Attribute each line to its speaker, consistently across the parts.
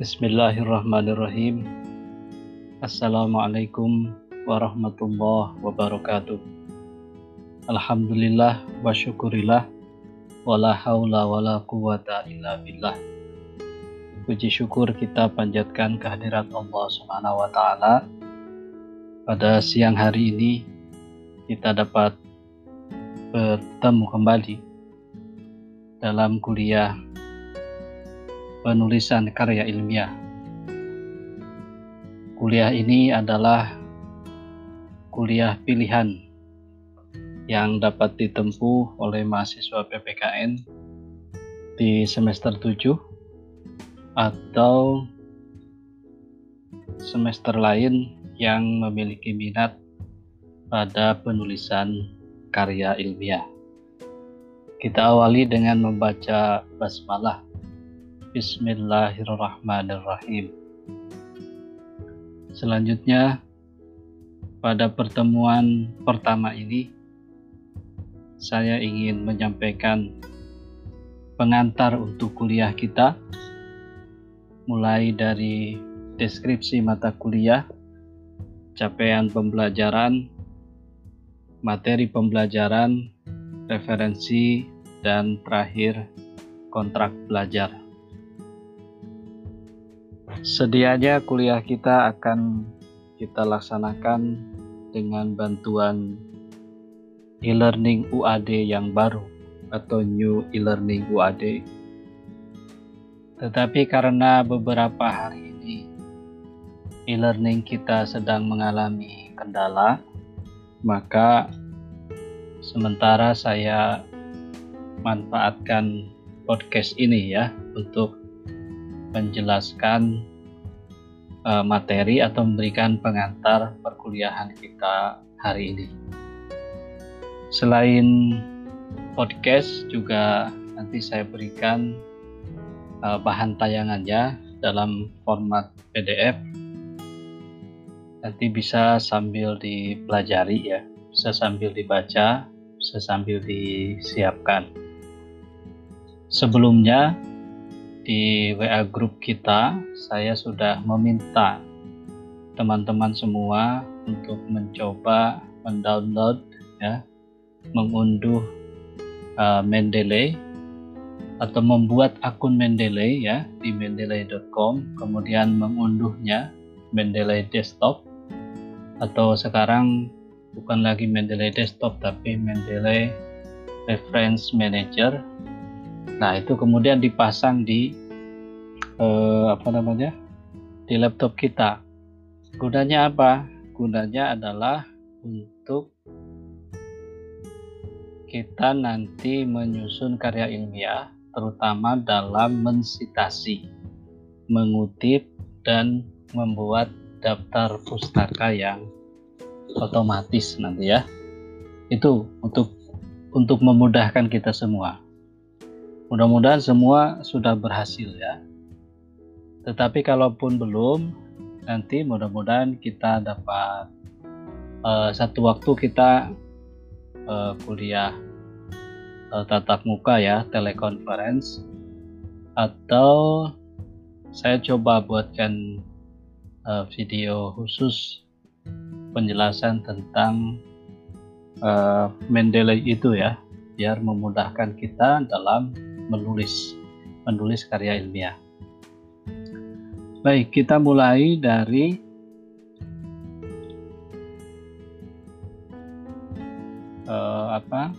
Speaker 1: Bismillahirrahmanirrahim. Assalamualaikum warahmatullahi wabarakatuh. Alhamdulillah wa syukurillah wala haula wala quwata illa billah. Puji syukur kita panjatkan kehadirat Allah Subhanahu wa taala. Pada siang hari ini kita dapat bertemu kembali dalam kuliah penulisan karya ilmiah. Kuliah ini adalah kuliah pilihan yang dapat ditempuh oleh mahasiswa PPKN di semester 7 atau semester lain yang memiliki minat pada penulisan karya ilmiah. Kita awali dengan membaca basmalah Bismillahirrahmanirrahim. Selanjutnya, pada pertemuan pertama ini, saya ingin menyampaikan pengantar untuk kuliah kita, mulai dari deskripsi mata kuliah, capaian pembelajaran, materi pembelajaran, referensi, dan terakhir kontrak belajar. Sedianya kuliah kita akan kita laksanakan dengan bantuan e-learning UAD yang baru atau New E-Learning UAD. Tetapi karena beberapa hari ini e-learning kita sedang mengalami kendala, maka sementara saya manfaatkan podcast ini ya untuk menjelaskan uh, materi atau memberikan pengantar perkuliahan kita hari ini. Selain podcast juga nanti saya berikan uh, bahan tayangannya dalam format PDF. Nanti bisa sambil dipelajari ya, bisa sambil dibaca, bisa sambil disiapkan. Sebelumnya di WA grup kita, saya sudah meminta teman-teman semua untuk mencoba mendownload ya, mengunduh uh, Mendeley atau membuat akun Mendeley ya di mendeley.com, kemudian mengunduhnya Mendeley desktop. Atau sekarang bukan lagi Mendeley desktop tapi Mendeley Reference Manager Nah, itu kemudian dipasang di eh, apa namanya? di laptop kita. Gunanya apa? Gunanya adalah untuk kita nanti menyusun karya ilmiah terutama dalam mensitasi, mengutip dan membuat daftar pustaka yang otomatis nanti ya. Itu untuk untuk memudahkan kita semua. Mudah-mudahan semua sudah berhasil ya. Tetapi kalaupun belum, nanti mudah-mudahan kita dapat uh, satu waktu kita uh, kuliah uh, tatap muka ya, telekonferensi atau saya coba buatkan uh, video khusus penjelasan tentang uh, Mendeley itu ya, biar memudahkan kita dalam menulis menulis karya ilmiah. Baik, kita mulai dari uh, apa?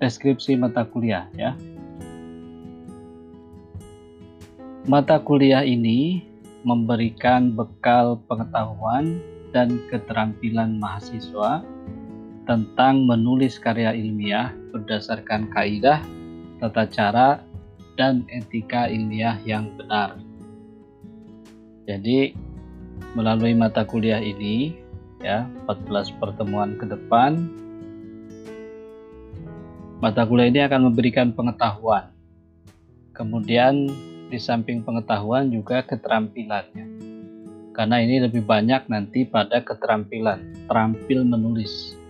Speaker 1: deskripsi mata kuliah ya. Mata kuliah ini memberikan bekal pengetahuan dan keterampilan mahasiswa tentang menulis karya ilmiah berdasarkan kaidah, tata cara, dan etika ilmiah yang benar. Jadi melalui mata kuliah ini ya 14 pertemuan ke depan mata kuliah ini akan memberikan pengetahuan. Kemudian di samping pengetahuan juga keterampilannya. Karena ini lebih banyak nanti pada keterampilan, terampil menulis.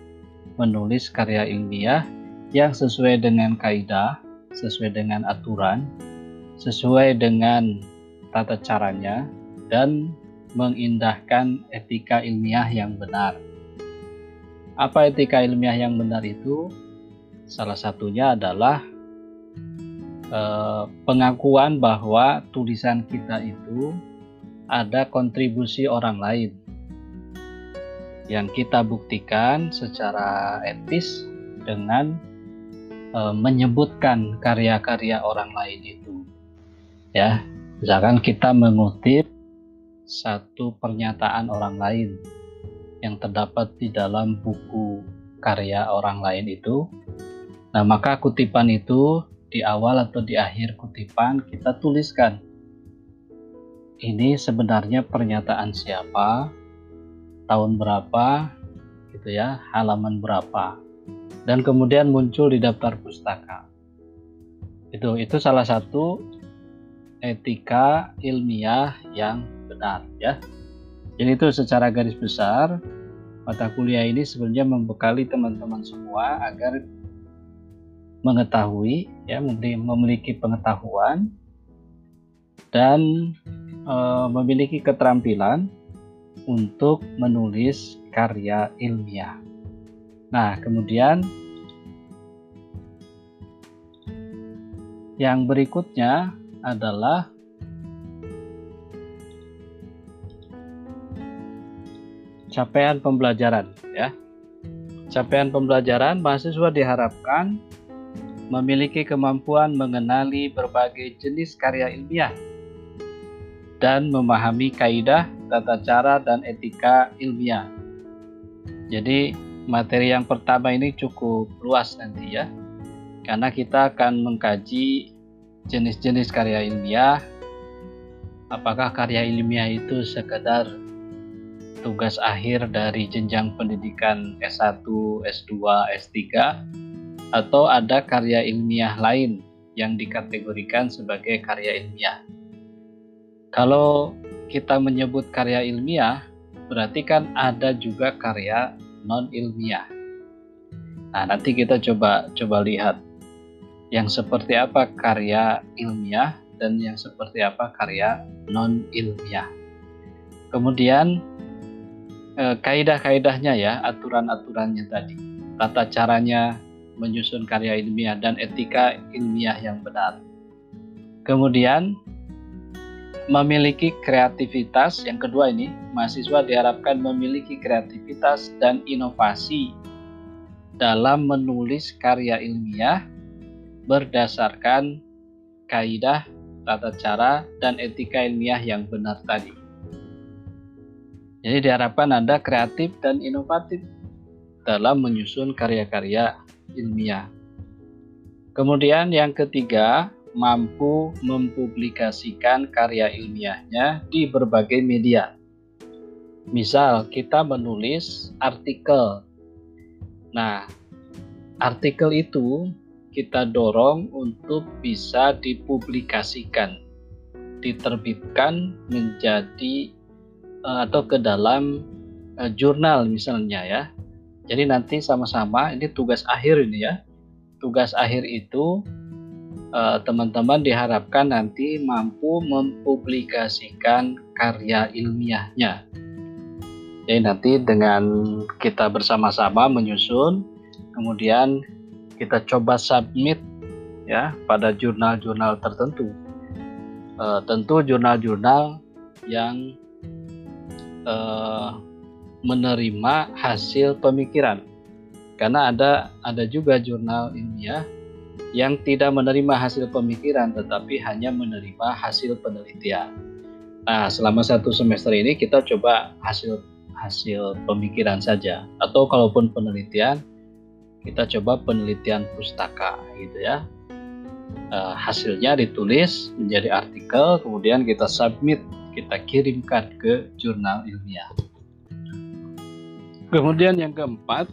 Speaker 1: Menulis karya ilmiah yang sesuai dengan kaidah sesuai dengan aturan, sesuai dengan tata caranya dan mengindahkan etika ilmiah yang benar. Apa etika ilmiah yang benar itu? Salah satunya adalah eh, pengakuan bahwa tulisan kita itu ada kontribusi orang lain yang kita buktikan secara etis dengan e, menyebutkan karya-karya orang lain itu. Ya, misalkan kita mengutip satu pernyataan orang lain yang terdapat di dalam buku karya orang lain itu. Nah, maka kutipan itu di awal atau di akhir kutipan kita tuliskan ini sebenarnya pernyataan siapa, tahun berapa, gitu ya, halaman berapa, dan kemudian muncul di daftar pustaka. Itu itu salah satu etika ilmiah yang benar ya. Jadi itu secara garis besar mata kuliah ini sebenarnya membekali teman-teman semua agar mengetahui ya memiliki pengetahuan dan e, memiliki keterampilan untuk menulis karya ilmiah. Nah, kemudian yang berikutnya adalah capaian pembelajaran ya. Capaian pembelajaran mahasiswa diharapkan memiliki kemampuan mengenali berbagai jenis karya ilmiah dan memahami kaidah, tata cara, dan etika ilmiah. Jadi materi yang pertama ini cukup luas nanti ya, karena kita akan mengkaji jenis-jenis karya ilmiah, apakah karya ilmiah itu sekedar tugas akhir dari jenjang pendidikan S1, S2, S3, atau ada karya ilmiah lain yang dikategorikan sebagai karya ilmiah. Kalau kita menyebut karya ilmiah, berarti kan ada juga karya non ilmiah. Nah, nanti kita coba coba lihat yang seperti apa karya ilmiah dan yang seperti apa karya non ilmiah. Kemudian eh, kaidah-kaidahnya ya, aturan-aturannya tadi, tata caranya menyusun karya ilmiah dan etika ilmiah yang benar. Kemudian memiliki kreativitas. Yang kedua ini, mahasiswa diharapkan memiliki kreativitas dan inovasi dalam menulis karya ilmiah berdasarkan kaidah, tata cara, dan etika ilmiah yang benar tadi. Jadi diharapkan Anda kreatif dan inovatif dalam menyusun karya-karya ilmiah. Kemudian yang ketiga, mampu mempublikasikan karya ilmiahnya di berbagai media. Misal, kita menulis artikel. Nah, artikel itu kita dorong untuk bisa dipublikasikan, diterbitkan menjadi eh, atau ke dalam uh, jurnal misalnya ya. Jadi nanti sama-sama ini tugas akhir ini ya. Tugas akhir itu Eh, teman-teman uh, diharapkan nanti mampu mempublikasikan karya ilmiahnya. Jadi nanti dengan kita bersama-sama menyusun, kemudian kita coba submit ya pada jurnal-jurnal tertentu. Uh, tentu jurnal-jurnal yang uh, menerima hasil pemikiran, karena ada ada juga jurnal ilmiah yang tidak menerima hasil pemikiran tetapi hanya menerima hasil penelitian. Nah, selama satu semester ini kita coba hasil hasil pemikiran saja atau kalaupun penelitian kita coba penelitian pustaka gitu ya. E, hasilnya ditulis menjadi artikel kemudian kita submit, kita kirimkan ke jurnal ilmiah. Kemudian yang keempat,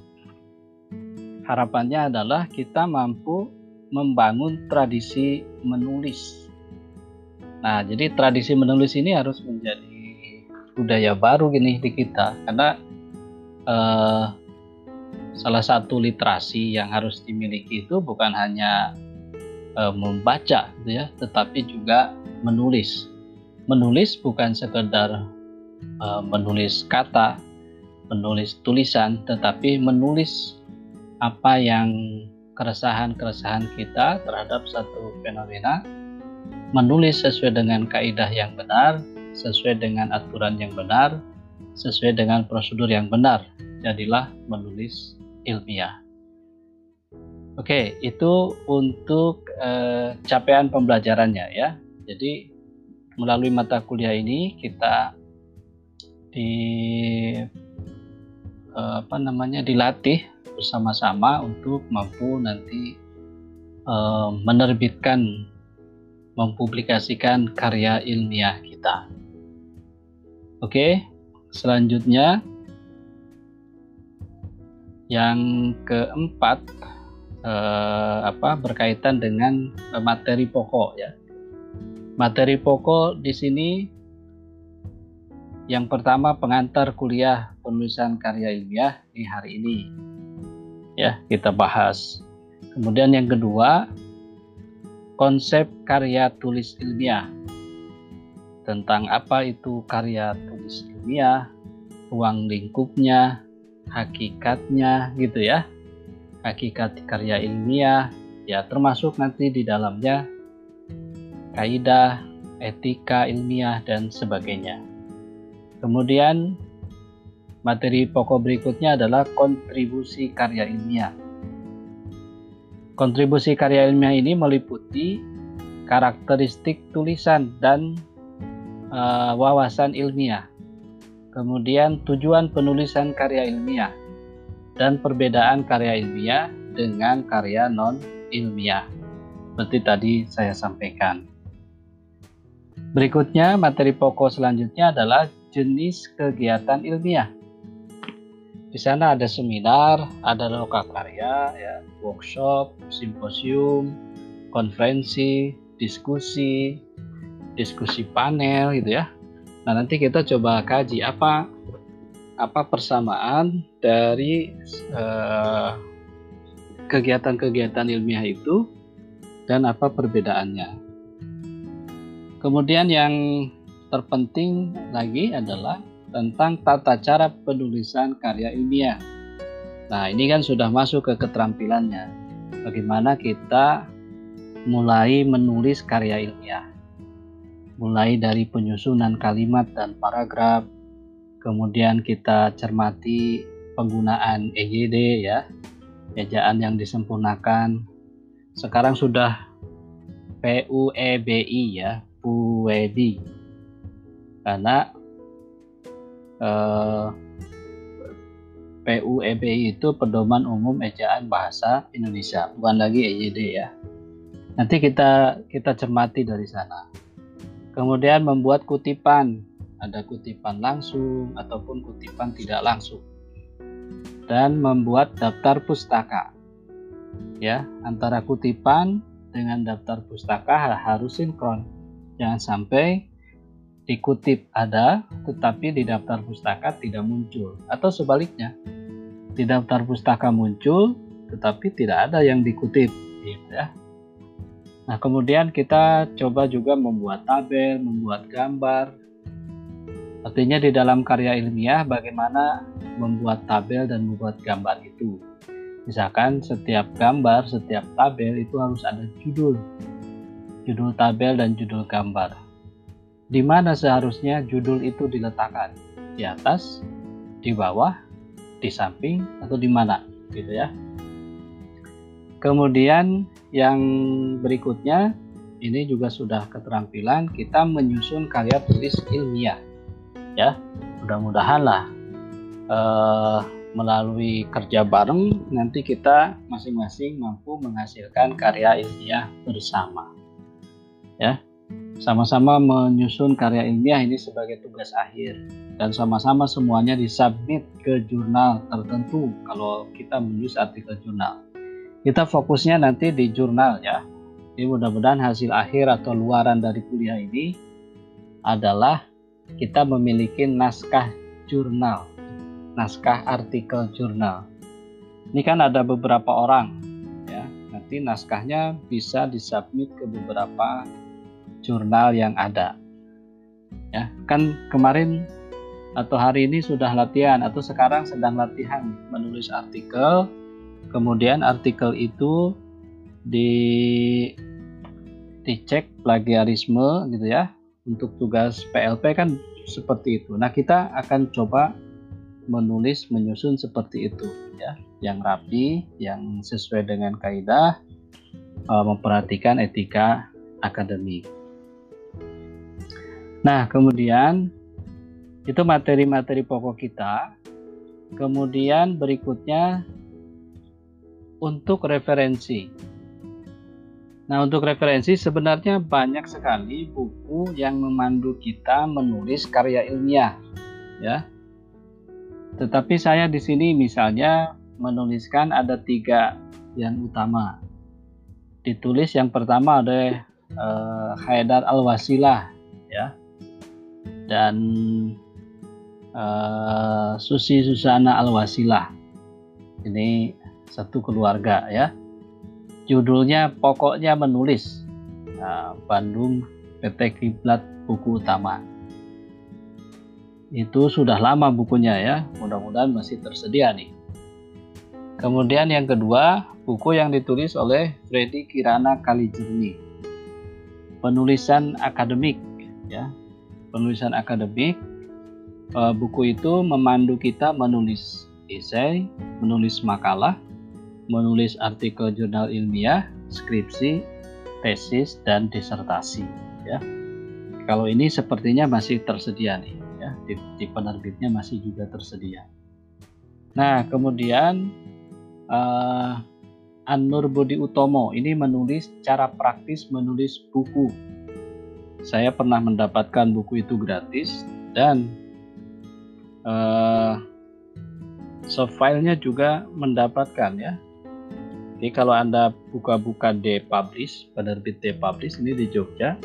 Speaker 1: harapannya adalah kita mampu membangun tradisi menulis. Nah, jadi tradisi menulis ini harus menjadi budaya baru gini di kita karena eh, salah satu literasi yang harus dimiliki itu bukan hanya eh, membaca gitu ya, tetapi juga menulis. menulis bukan sekedar uh, menulis kata, menulis tulisan, tetapi menulis apa yang keresahan-keresahan kita terhadap satu fenomena, menulis sesuai dengan kaidah yang benar, sesuai dengan aturan yang benar, sesuai dengan prosedur yang benar. Jadilah menulis ilmiah. Oke, itu untuk uh, capaian pembelajarannya ya. Jadi melalui mata kuliah ini kita di uh, apa namanya dilatih bersama-sama untuk mampu nanti uh, menerbitkan mempublikasikan karya ilmiah kita. Oke, selanjutnya yang keempat eh, apa berkaitan dengan materi pokok ya. Materi pokok di sini yang pertama pengantar kuliah penulisan karya ilmiah di hari ini. Ya, kita bahas. Kemudian yang kedua, konsep karya tulis ilmiah. Tentang apa itu karya tulis ilmiah, ruang lingkupnya, hakikatnya gitu ya hakikat karya ilmiah, ya termasuk nanti di dalamnya kaidah, etika ilmiah dan sebagainya. Kemudian materi pokok berikutnya adalah kontribusi karya ilmiah. Kontribusi karya ilmiah ini meliputi karakteristik tulisan dan uh, wawasan ilmiah. Kemudian tujuan penulisan karya ilmiah dan perbedaan karya ilmiah dengan karya non ilmiah. Seperti tadi saya sampaikan. Berikutnya, materi pokok selanjutnya adalah jenis kegiatan ilmiah. Di sana ada seminar, ada loka karya, ya, workshop, simposium, konferensi, diskusi, diskusi panel gitu ya. Nah, nanti kita coba kaji apa apa persamaan dari kegiatan kegiatan-kegiatan ilmiah itu dan apa perbedaannya. Kemudian yang terpenting lagi adalah tentang tata cara penulisan karya ilmiah. Nah, ini kan sudah masuk ke keterampilannya. Bagaimana kita mulai menulis karya ilmiah. Mulai dari penyusunan kalimat dan paragraf, kemudian kita cermati penggunaan EYD ya, ejaan yang disempurnakan. Sekarang sudah PUEBI ya, PUEBI. Karena eh, PUEBI itu pedoman umum ejaan bahasa Indonesia, bukan lagi EYD ya. Nanti kita kita cermati dari sana. Kemudian membuat kutipan ada kutipan langsung ataupun kutipan tidak langsung dan membuat daftar pustaka ya antara kutipan dengan daftar pustaka harus sinkron jangan sampai dikutip ada tetapi di daftar pustaka tidak muncul atau sebaliknya di daftar pustaka muncul tetapi tidak ada yang dikutip gitu ya Nah, kemudian kita coba juga membuat tabel, membuat gambar, Artinya di dalam karya ilmiah bagaimana membuat tabel dan membuat gambar itu. Misalkan setiap gambar, setiap tabel itu harus ada judul. Judul tabel dan judul gambar. Di mana seharusnya judul itu diletakkan? Di atas, di bawah, di samping, atau di mana? Gitu ya. Kemudian yang berikutnya ini juga sudah keterampilan kita menyusun karya tulis ilmiah ya mudah-mudahan lah uh, melalui kerja bareng nanti kita masing-masing mampu menghasilkan karya ilmiah bersama ya sama-sama menyusun karya ilmiah ini sebagai tugas akhir dan sama-sama semuanya disubmit ke jurnal tertentu kalau kita menulis artikel jurnal kita fokusnya nanti di jurnal ya jadi mudah-mudahan hasil akhir atau luaran dari kuliah ini adalah kita memiliki naskah jurnal, naskah artikel jurnal. Ini kan ada beberapa orang, ya. Nanti naskahnya bisa disubmit ke beberapa jurnal yang ada. Ya, kan kemarin atau hari ini sudah latihan atau sekarang sedang latihan menulis artikel. Kemudian artikel itu di dicek plagiarisme gitu ya. Untuk tugas PLP kan seperti itu. Nah, kita akan coba menulis menyusun seperti itu ya, yang rapi, yang sesuai dengan kaidah, uh, memperhatikan etika akademik. Nah, kemudian itu materi-materi pokok kita. Kemudian berikutnya untuk referensi. Nah, untuk referensi sebenarnya banyak sekali buku yang memandu kita menulis karya ilmiah, ya. Tetapi saya di sini misalnya menuliskan ada tiga yang utama. Ditulis yang pertama ada uh, Haidar Al-Wasilah, ya, dan uh, Susi Susana Al-Wasilah. Ini satu keluarga ya. Judulnya pokoknya menulis nah, Bandung PT Kiblat buku utama. Itu sudah lama bukunya ya. Mudah-mudahan masih tersedia nih. Kemudian yang kedua buku yang ditulis oleh Freddy Kirana Kalijerni penulisan akademik ya penulisan akademik eh, buku itu memandu kita menulis esai menulis makalah menulis artikel jurnal ilmiah, skripsi, tesis, dan disertasi. Ya, kalau ini sepertinya masih tersedia nih, ya di, di penerbitnya masih juga tersedia. Nah, kemudian uh, An-Nur Budi Utomo ini menulis cara praktis menulis buku. Saya pernah mendapatkan buku itu gratis dan uh, soft filenya juga mendapatkan ya jadi kalau Anda buka-buka D-Publish, penerbit D-Publish ini di Jogja,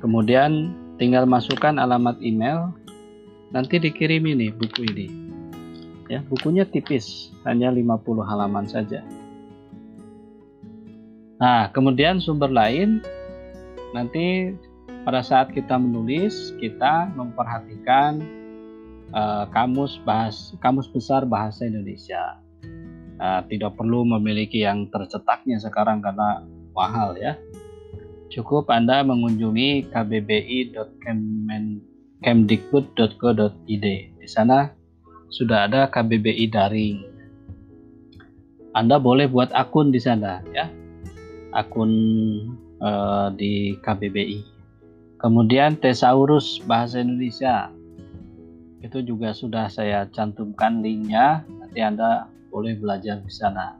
Speaker 1: kemudian tinggal masukkan alamat email, nanti dikirim ini buku ini. Ya, bukunya tipis, hanya 50 halaman saja. Nah, kemudian sumber lain nanti pada saat kita menulis, kita memperhatikan uh, kamus bahas kamus besar bahasa Indonesia uh, tidak perlu memiliki yang tercetaknya sekarang karena mahal ya. Cukup Anda mengunjungi kbbi.kemdikbud.go.id. Di sana sudah ada KBBI daring. Anda boleh buat akun di sana ya. Akun uh, di KBBI. Kemudian Tesaurus Bahasa Indonesia. Itu juga sudah saya cantumkan linknya. Nanti Anda boleh belajar di sana.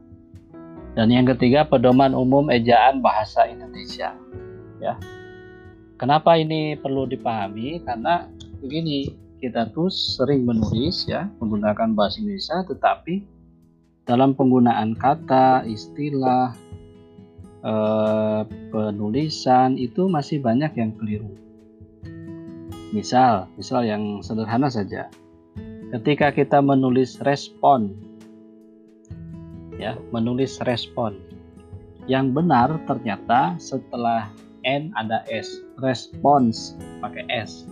Speaker 1: Dan yang ketiga, pedoman umum ejaan bahasa Indonesia. Ya. Kenapa ini perlu dipahami? Karena begini, kita tuh sering menulis ya menggunakan bahasa Indonesia, tetapi dalam penggunaan kata, istilah, eh, penulisan itu masih banyak yang keliru. Misal, misal yang sederhana saja. Ketika kita menulis respon ya menulis respon. Yang benar ternyata setelah N ada S, respons pakai S.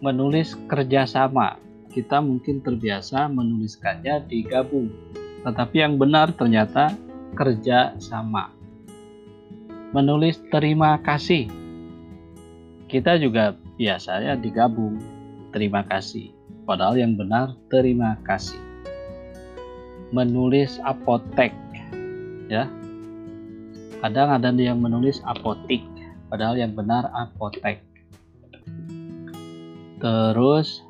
Speaker 1: Menulis kerjasama, kita mungkin terbiasa menuliskannya digabung, tetapi yang benar ternyata kerja sama. Menulis terima kasih, kita juga biasanya digabung terima kasih, padahal yang benar terima kasih. Menulis apotek ya. Kadang ada yang menulis apotik padahal yang benar apotek. Terus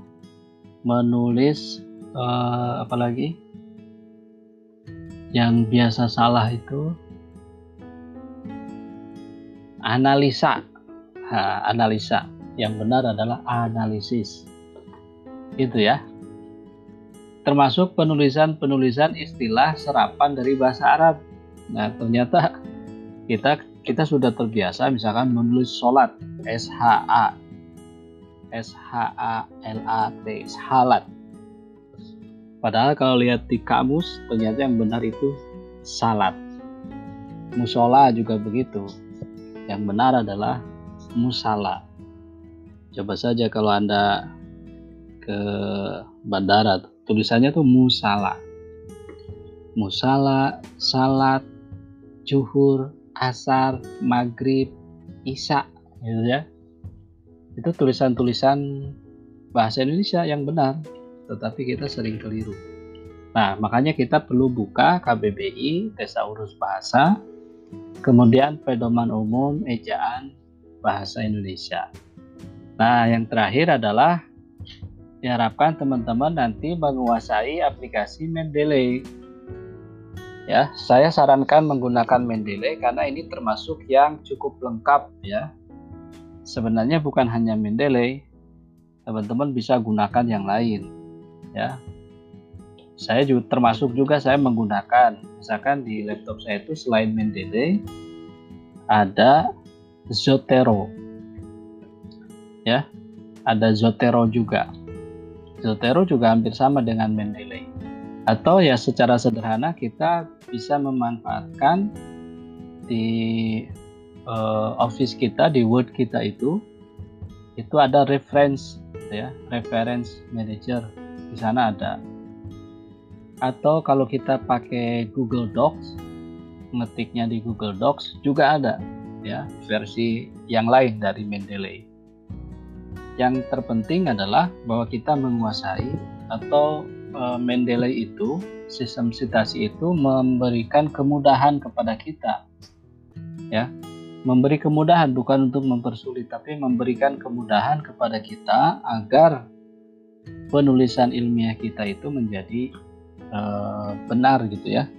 Speaker 1: menulis uh, apa lagi yang biasa salah itu analisa. Ha, analisa. Yang benar adalah analisis. Itu ya. Termasuk penulisan-penulisan istilah serapan dari bahasa Arab. Nah, ternyata kita kita sudah terbiasa misalkan menulis sholat. S H A. Padahal kalau lihat di kamus ternyata yang benar itu salat. Musola juga begitu. Yang benar adalah musala. Coba saja kalau Anda ke bandara, tulisannya tuh musala. Musala, salat, juhur, asar, maghrib, isya, gitu ya. Itu tulisan-tulisan bahasa Indonesia yang benar, tetapi kita sering keliru. Nah, makanya kita perlu buka KBBI, Tesaurus Bahasa, kemudian pedoman umum ejaan bahasa Indonesia. Nah, yang terakhir adalah diharapkan teman-teman nanti menguasai aplikasi Mendeley. Ya, saya sarankan menggunakan Mendeley karena ini termasuk yang cukup lengkap ya. Sebenarnya bukan hanya Mendeley, teman-teman bisa gunakan yang lain. Ya. Saya juga termasuk juga saya menggunakan misalkan di laptop saya itu selain Mendeley ada Zotero. Ya ada Zotero juga. Zotero juga hampir sama dengan Mendeley atau ya secara sederhana kita bisa memanfaatkan di uh, office kita di Word kita itu itu ada reference ya reference manager di sana ada. Atau kalau kita pakai Google Docs ngetiknya di Google Docs juga ada ya versi yang lain dari Mendeley. Yang terpenting adalah bahwa kita menguasai atau e, Mendeley itu sistem citasi itu memberikan kemudahan kepada kita ya. Memberi kemudahan bukan untuk mempersulit tapi memberikan kemudahan kepada kita agar penulisan ilmiah kita itu menjadi e, benar gitu ya.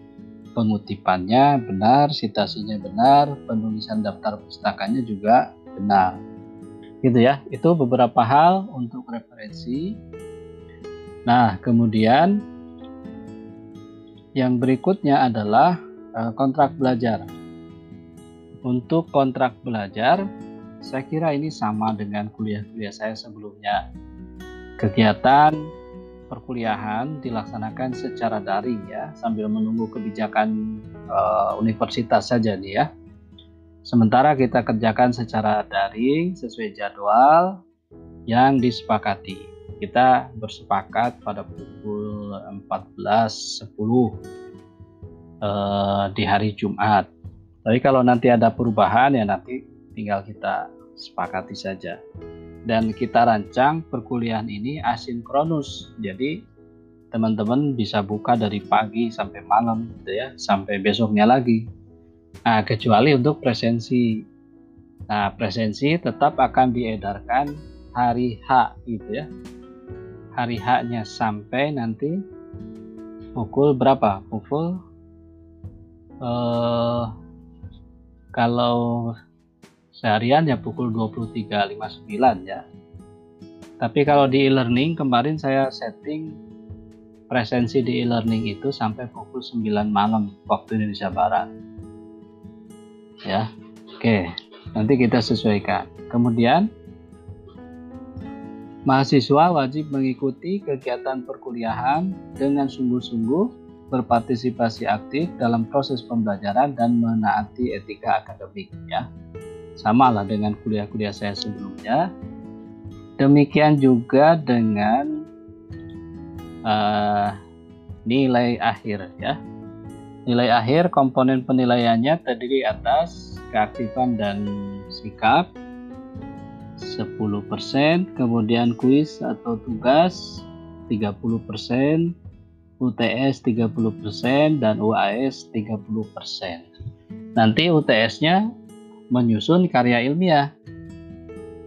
Speaker 1: Pengutipannya benar citasinya benar penulisan daftar pustakanya juga benar. Gitu ya itu beberapa hal untuk referensi. Nah kemudian yang berikutnya adalah uh, kontrak belajar. Untuk kontrak belajar saya kira ini sama dengan kuliah-kuliah saya sebelumnya kegiatan perkuliahan dilaksanakan secara daring ya sambil menunggu kebijakan uh, universitas saja nih ya Sementara kita kerjakan secara daring sesuai jadwal yang disepakati. Kita bersepakat pada pukul 14.10 eh, di hari Jumat. Tapi kalau nanti ada perubahan ya nanti tinggal kita sepakati saja. Dan kita rancang perkuliahan ini asinkronus. Jadi teman-teman bisa buka dari pagi sampai malam gitu ya, sampai besoknya lagi Nah, kecuali untuk presensi. Nah, presensi tetap akan diedarkan hari H gitu ya. Hari H-nya sampai nanti pukul berapa? Pukul eh, kalau seharian ya pukul 23.59 ya. Tapi kalau di e-learning kemarin saya setting presensi di e-learning itu sampai pukul 9 malam waktu Indonesia Barat. Ya oke. Nanti kita sesuaikan. Kemudian mahasiswa wajib mengikuti kegiatan perkuliahan dengan sungguh-sungguh berpartisipasi aktif dalam proses pembelajaran dan menaati etika akademik ya sama lah dengan kuliah-kuliah saya sebelumnya demikian juga dengan uh, nilai akhir ya Nilai akhir komponen penilaiannya terdiri atas keaktifan dan sikap 10%, kemudian kuis atau tugas 30%, UTS 30%, dan UAS 30%. Nanti UTS-nya menyusun karya ilmiah.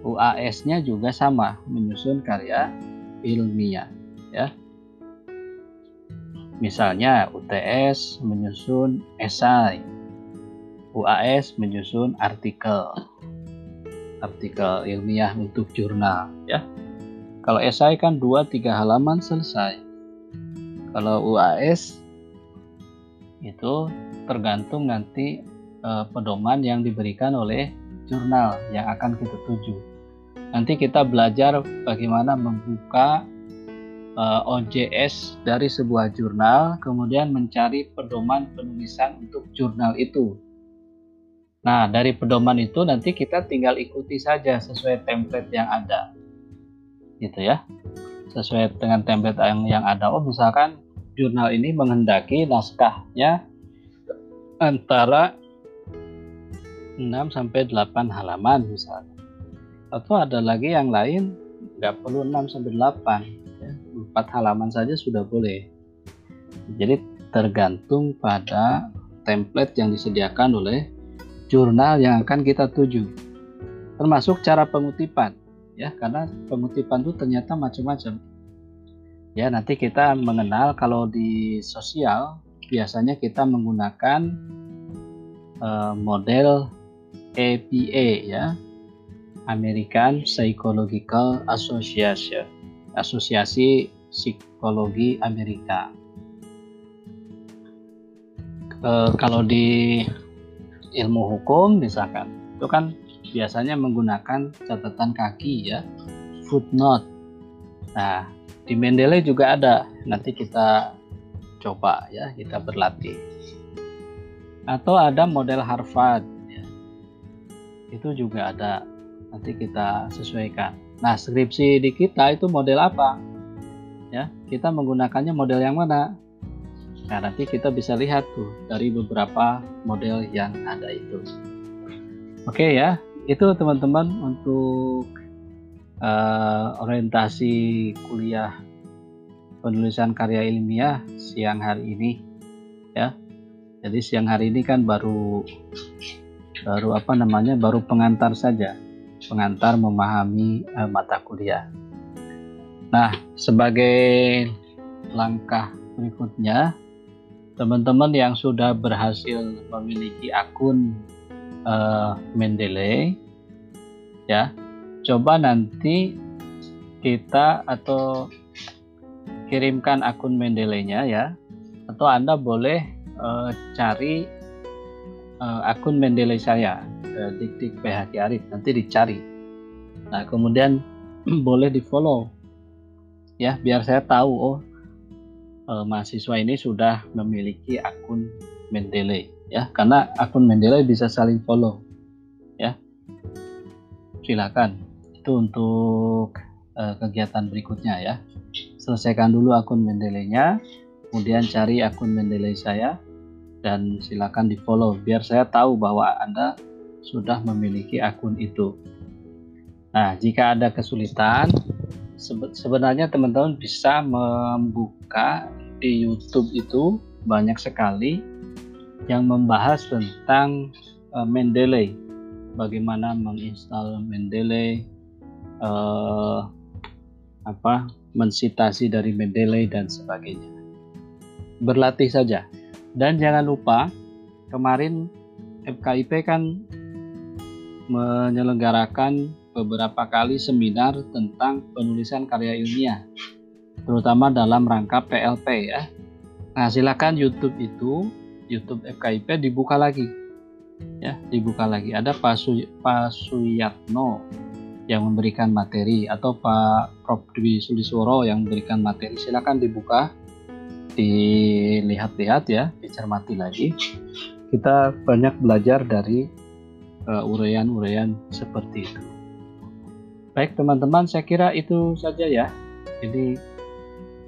Speaker 1: UAS-nya juga sama, menyusun karya ilmiah. Ya. Misalnya UTS menyusun esai, UAS menyusun artikel, artikel ilmiah untuk jurnal ya. Kalau esai kan 2-3 halaman selesai. Kalau UAS itu tergantung nanti eh, pedoman yang diberikan oleh jurnal yang akan kita tuju. Nanti kita belajar bagaimana membuka uh, eh, OJS dari sebuah jurnal, kemudian mencari pedoman penulisan untuk jurnal itu. Nah, dari pedoman itu nanti kita tinggal ikuti saja sesuai template yang ada. Gitu ya. Sesuai dengan template yang, yang ada. Oh, misalkan jurnal ini menghendaki naskahnya antara 6 sampai 8 halaman misalnya. Atau ada lagi yang lain nggak perlu 6 sampai 8 ya. 4 halaman saja sudah boleh. Jadi tergantung pada template yang disediakan oleh jurnal yang akan kita tuju. Termasuk cara pengutipan, ya, karena pengutipan itu ternyata macam-macam. Ya, nanti kita mengenal kalau di sosial biasanya kita menggunakan uh, model APA ya, American Psychological Association, Asosiasi Psikologi Amerika. Uh, kalau di ilmu hukum misalkan itu kan biasanya menggunakan catatan kaki ya. Footnote. Nah di Mendeley juga ada. Nanti kita coba ya kita berlatih. Atau ada model Harvard. Itu juga ada nanti kita sesuaikan nah skripsi di kita itu model apa ya kita menggunakannya model yang mana Nah, nanti kita bisa lihat tuh dari beberapa model yang ada itu. Oke ya, itu teman-teman untuk uh, orientasi kuliah penulisan karya ilmiah siang hari ini ya. Jadi siang hari ini kan baru baru apa namanya? baru pengantar saja. Pengantar memahami uh, mata kuliah. Nah, sebagai langkah berikutnya teman-teman yang sudah berhasil memiliki akun uh, Mendeley ya coba nanti kita atau kirimkan akun Mendeley-nya ya atau Anda boleh uh, cari uh, akun Mendeley saya uh, dik PHK Arif nanti dicari. Nah kemudian boleh di follow ya biar saya tahu oh uh, mahasiswa ini sudah memiliki akun Mendeley ya. Karena akun Mendeley bisa saling follow ya. Silakan. Itu untuk uh, kegiatan berikutnya ya. Selesaikan dulu akun Mendeley-nya kemudian cari akun Mendeley saya dan silakan di follow biar saya tahu bahwa Anda sudah memiliki akun itu. Nah jika ada kesulitan sebenarnya teman-teman bisa membuka di YouTube itu banyak sekali yang membahas tentang uh, Mendeley, bagaimana menginstal Mendeley, uh, apa mensitasi dari Mendeley dan sebagainya. Berlatih saja dan jangan lupa kemarin FKIP kan menyelenggarakan beberapa kali seminar tentang penulisan karya ilmiah, terutama dalam rangka PLP ya. Nah, silakan YouTube itu, YouTube FKIP dibuka lagi. Ya, dibuka lagi. Ada Pak, Su, Pak Suyatno yang memberikan materi atau Pak Prof Dwi Sulisworo yang memberikan materi. Silakan dibuka, dilihat-lihat ya, dicermati lagi. Kita banyak belajar dari uh, urean-urean seperti itu. Baik teman-teman, saya kira itu saja ya. Jadi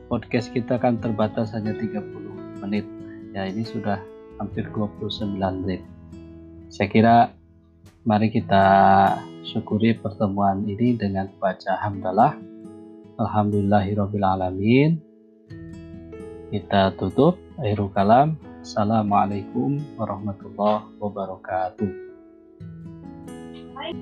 Speaker 1: podcast kita kan terbatas hanya 30 menit. Ya ini sudah hampir 29 menit. Saya kira mari kita syukuri pertemuan ini dengan baca hamdalah. Alhamdulillahirrabbilalamin. Kita tutup. Akhirul kalam. Assalamualaikum warahmatullahi wabarakatuh. Bye.